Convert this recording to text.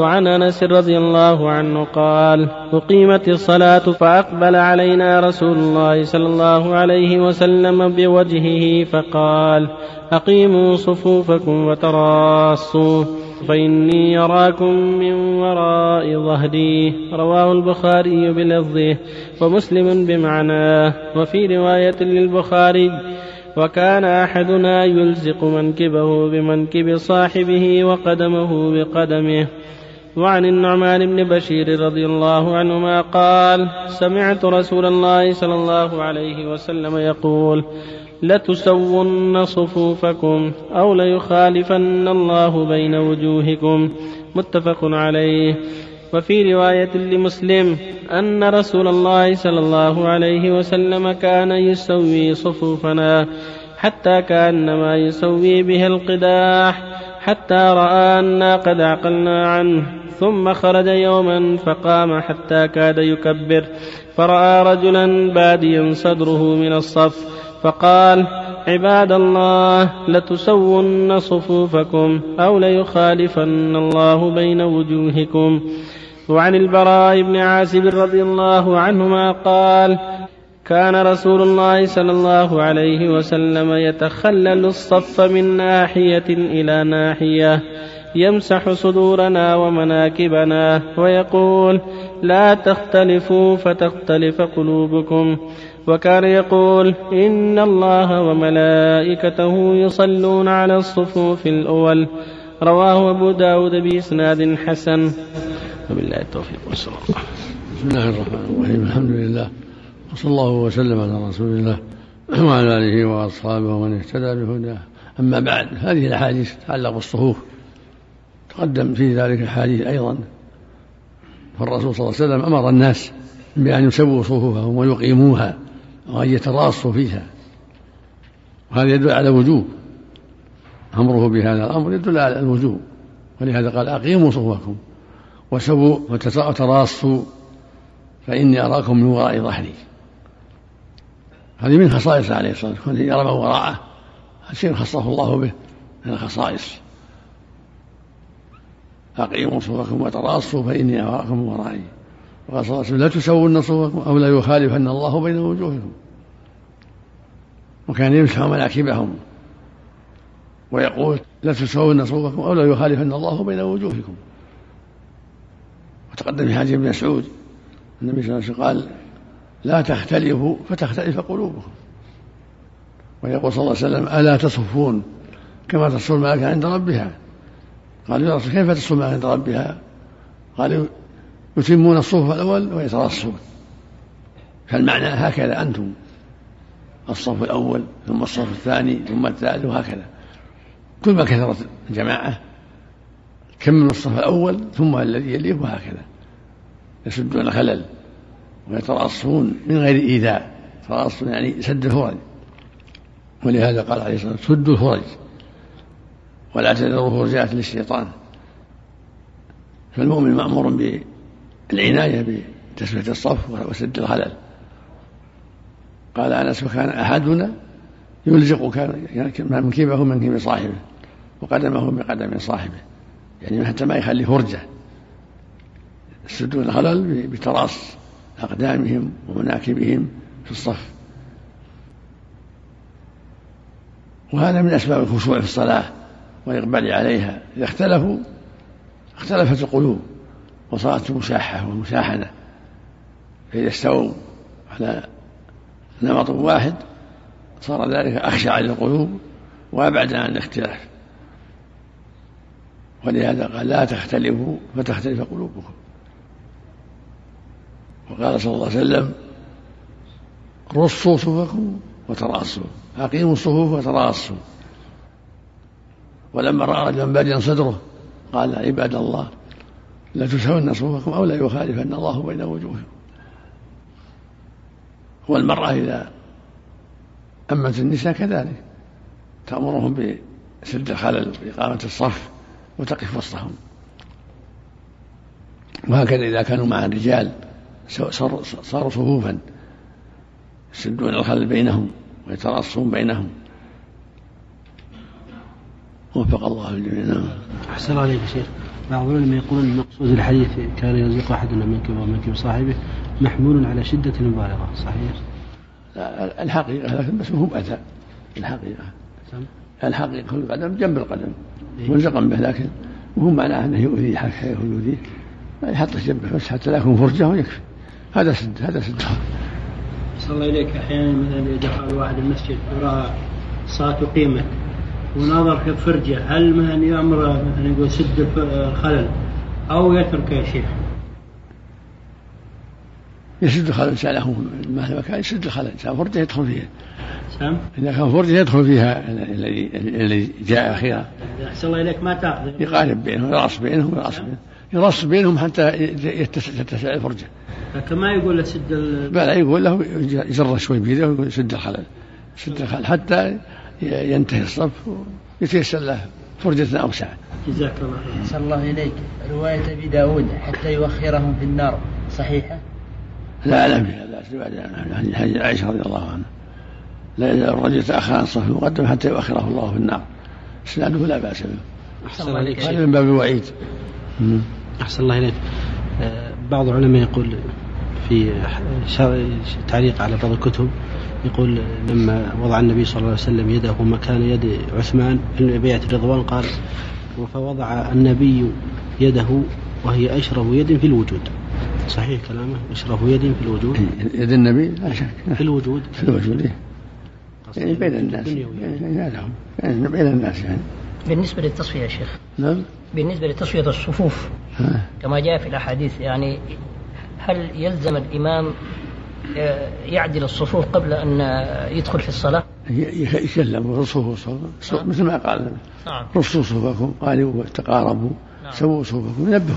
وعن انس رضي الله عنه قال أقيمت الصلاة فأقبل علينا رسول الله صلى الله عليه وسلم بوجهه فقال أقيموا صفوفكم وتراصوا فإني اراكم من وراء ظهري رواه البخاري بلفظه ومسلم بمعناه وفي رواية للبخاري وكان أحدنا يلزق منكبه بمنكب صاحبه وقدمه بقدمه وعن النعمان بن بشير رضي الله عنهما قال سمعت رسول الله صلى الله عليه وسلم يقول لتسون صفوفكم أو ليخالفن الله بين وجوهكم. متفق عليه. وفي رواية لمسلم أن رسول الله صلى الله عليه وسلم كان يسوي صفوفنا حتى كأنما يسوي بها القداح. حتى رأى أنا قد عقلنا عنه ثم خرج يوما فقام حتى كاد يكبر. فرأى رجلا باديا صدره من الصف فقال عباد الله لتسون صفوفكم أو ليخالفن الله بين وجوهكم. وعن البراء بن عازب رضي الله عنهما قال كان رسول الله صلى الله عليه وسلم يتخلل الصف من ناحية إلى ناحية يمسح صدورنا ومناكبنا ويقول لا تختلفوا فتختلف قلوبكم وكان يقول إن الله وملائكته يصلون على الصفوف الأول رواه أبو داود بإسناد حسن. وبالله التوفيق والسلام بسم الله الرحمن الرحيم. الحمد لله. وصلى الله وسلم على رسول الله وعلى آله وأصحابه ومن اهتدى بهداه. أما بعد هذه الأحاديث تتعلق بالصفوف. تقدم في ذلك حديث أيضا. فالرسول صلى الله عليه وسلم أمر الناس بأن يسووا صفوفهم ويقيموها وأن يتراصوا فيها. وهذا يدل على وجوب أمره بهذا الأمر يدل على الوجوب. ولهذا قال أقيموا صفوفكم وسووا وتراصوا فإني أراكم من وراء ظهري. هذه من خصائص عليه الصلاة والسلام. يرى من وراءه. شيء خصه الله به من الخصائص. أقيموا صفوفكم وتراصوا فإني أراكم ورائي وقال صلى الله عليه وسلم لا تسوون صفوفكم أو لا يخالفن الله بين وجوهكم. وكان يمسح مناكبهم. ويقول لا تسوون صفوفكم أو لا يخالفن الله بين وجوهكم. وتقدم في حديث ابن مسعود. النبي صلى الله عليه وسلم قال لا تختلفوا فتختلف قلوبكم ويقول صلى الله عليه وسلم ألا تصفون كما تصف الملائكة عند ربها؟ قالوا يا رسول كيف تصوم عند ربها؟ قالوا يتمون الصف الأول ويترصون فالمعنى هكذا أنتم الصف الأول ثم الصف الثاني ثم الثالث وهكذا. كل ما كثرت الجماعة كملوا الصف الأول ثم الذي يليه وهكذا. يسدون خلل ويتراصون من غير إيذاء. تراصون يعني سد الفرج. ولهذا قال عليه الصلاة والسلام سدوا الفرج. ولا تذروا فرجات للشيطان. فالمؤمن مأمور بالعناية بتسوية الصف وسد الخلل. قال أنس وكان أحدنا يلزق كان منكبه من كيب صاحبه وقدمه بقدم صاحبه. يعني حتى ما يخلي فرجة. يسدون الخلل بتراص. أقدامهم ومناكبهم في الصف. وهذا من أسباب الخشوع في الصلاة والإقبال عليها. إذا اختلفوا اختلفت القلوب وصارت مشاحة ومشاحنة. فإذا استووا على نمط واحد صار ذلك أخشع للقلوب وأبعد عن الاختلاف. ولهذا قال لا تختلفوا فتختلف قلوبكم. وقال صلى الله عليه وسلم رصوا صفوفكم وتراصوا أقيموا الصفوف وتراصوا. ولما رأى رجلا باديا صدره قال عباد الله لا تسهون صفوفكم أو لا يخالفن الله بين وجوهكم. والمرأة إذا أمت النساء كذلك تأمرهم بسد الخلل وإقامة الصف وتقف وسطهم. وهكذا إذا كانوا مع الرجال صاروا صفوفا يسدون الخلل بينهم ويتراصون بينهم. وفق الله الجميع نعم. أحسن عليك شيخ. بعض العلماء يقولون مقصود الحديث كان يزيق أحدنا منكب ومنكب صاحبه محمول على شدة المبالغة صحيح؟ لا الحقيقة لكن بس هو أتى الحقيقة. سم. الحقيقة القدم جنب القدم. إيه؟ ملزقا به لكن وهو معناه أنه يؤذيه حتى يؤذيه. يحط جنبه بس حتى لا يكون فرجة ويكفي. هذا سد هذا سد. صلى الله إليك. أحيانا مثلا إذا دخل واحد المسجد ورأى صلاة قيمة ونظر في فرجة هل مثلا يأمر مثلا يقول سد الخلل أو يترك يا شيخ؟ يسد الخلل سأله ما مكان يسد الخلل. إذا فرجة يدخل فيها. سام؟ إذا كان فرجة يدخل فيها الذي الذي جاء أخيرا. أحسن الله إليك. ما تأخذ؟ يقارب بينهم يرص بينهم يرص بينهم يرص بينهم حتى تتسع الفرجة لكن ما يقول له سد بلى يقول له يجر شوي بيده ويقول سد الخلل سد الخلل حتى ينتهي الصف ويتيسر له فرجة أوسع جزاك الله خير أحسن الله إليك رواية أبي داود حتى يوخرهم في النار صحيحة؟ لا لا لا حديث عائشة رضي الله عنها لا يزال الرجل يتأخر عن الصف المقدم حتى يؤخره الله في النار إسناده لا بأس به أحسن الله إليك هذا من باب الوعيد أحسن الله إليك. بعض العلماء يقول في تعليق على بعض الكتب يقول لما وضع النبي صلى الله عليه وسلم يده مكان يد عثمان في بيعة الرضوان قال فوضع النبي يده وهي أشرف يد في الوجود. صحيح كلامه؟ أشرف يد في الوجود. يد النبي؟ لا شك. في الوجود. في الوجود إيه. يعني بين الناس. بين الناس يعني. بالنسبة للتصفية يا شيخ نعم. بالنسبة لتصفية الصفوف كما جاء في الأحاديث يعني هل يلزم الإمام آه، يعدل الصفوف قبل أن يدخل في الصلاة؟ يسلم رصوا مثل ما قال نعم. رصوا صفوفكم قالوا تقاربوا نعم. سووا صفوفكم نبهوا.